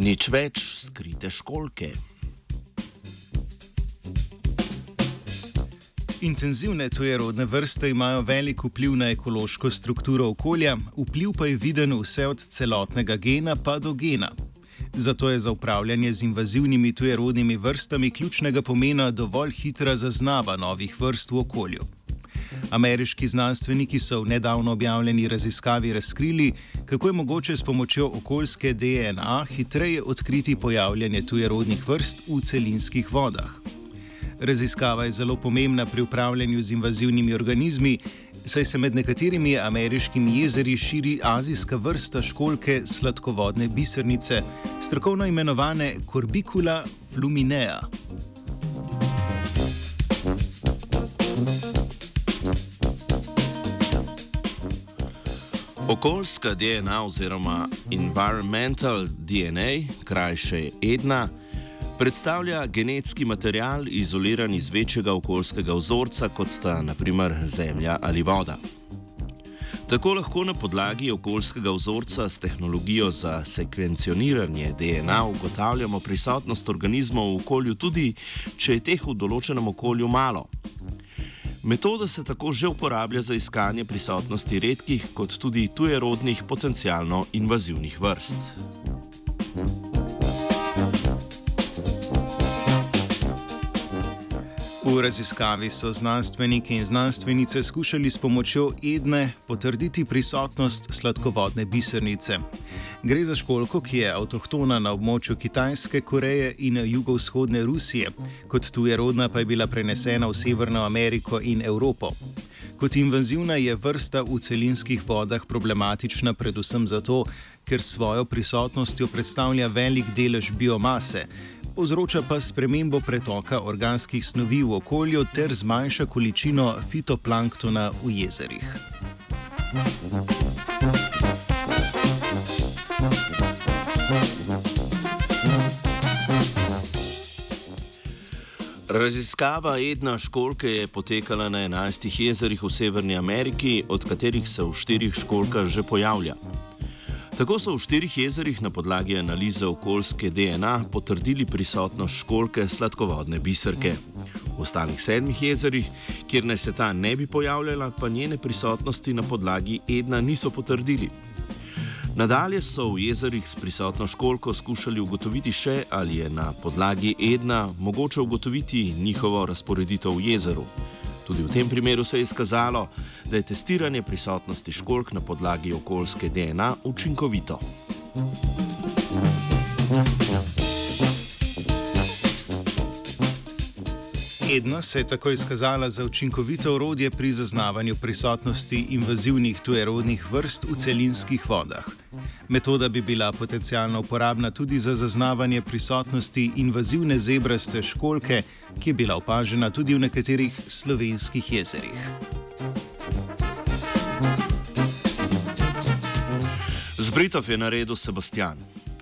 Nič več skrite školke. Intenzivne tujerodne vrste imajo velik vpliv na ekološko strukturo okolja, vpliv pa je viden vse od celotnega gena pa do gena. Zato je za upravljanje z invazivnimi tujerodnimi vrstami ključnega pomena dovolj hitra zaznava novih vrst v okolju. Ameriški znanstveniki so v nedavno objavljeni raziskavi razkrili, kako je mogoče s pomočjo okoljske DNA hitreje odkriti pojavljanje tujerodnih vrst v celinskih vodah. Raziskava je zelo pomembna pri upravljanju z invazivnimi organizmi, saj se med nekaterimi ameriškimi jezeri širi azijska vrsta školke sladkovodne bisernice, strokovno imenovane Corbicula fluminea. Okoljska DNA oziroma Environmental DNA, krajše EDNA, predstavlja genetski material izoliran iz večjega okoljskega vzorca, kot sta naprimer zemlja ali voda. Tako lahko na podlagi okoljskega vzorca s tehnologijo za sekvencioniranje DNA ugotavljamo prisotnost organizmov v okolju, tudi če je teh v določenem okolju malo. Metoda se tako že uporablja za iskanje prisotnosti redkih, kot tudi tujerodnih potencialno invazivnih vrst. V raziskavi so znanstveniki in znanstvenice skušali s pomočjo edne potrditi prisotnost sladkovodne bisernice. Gre za školko, ki je avtohtona na območju Kitajske, Koreje in jugovzhodne Rusije, kot tujerodna pa je bila prenesena v Severno Ameriko in Evropo. Kot invazivna je vrsta v celinskih vodah problematična predvsem zato, ker s svojo prisotnostjo predstavlja velik delež biomase, povzroča pa spremembo pretoka organskih snovi v okolju ter zmanjša količino fitoplanktona v jezerih. Raziskava Edna školke je potekala na 11 jezerih v Severni Ameriki, od katerih se v štirih školkah že pojavlja. Tako so v štirih jezerih na podlagi analize okoljske DNA potrdili prisotnost školke sladkovodne biserke. V ostalih sedmih jezerih, kjer naj se ta ne bi pojavljala, pa njene prisotnosti na podlagi Edna niso potrdili. Nadalje so v jezerih s prisotno školko skušali ugotoviti še, ali je na podlagi Edna mogoče ugotoviti njihovo razporeditev v jezeru. Tudi v tem primeru se je izkazalo, da je testiranje prisotnosti školk na podlagi okoljske DNA učinkovito. Edna se je tako izkazala za učinkovito orodje pri zaznavanju prisotnosti invazivnih tujerodnih vrst v celinskih vodah. Metoda bi bila potencialno uporabna tudi za zaznavanje prisotnosti invazivne zebraste školke, ki je bila opažena tudi v nekaterih slovenskih jezerih. Z Britov je naredil Sebastian.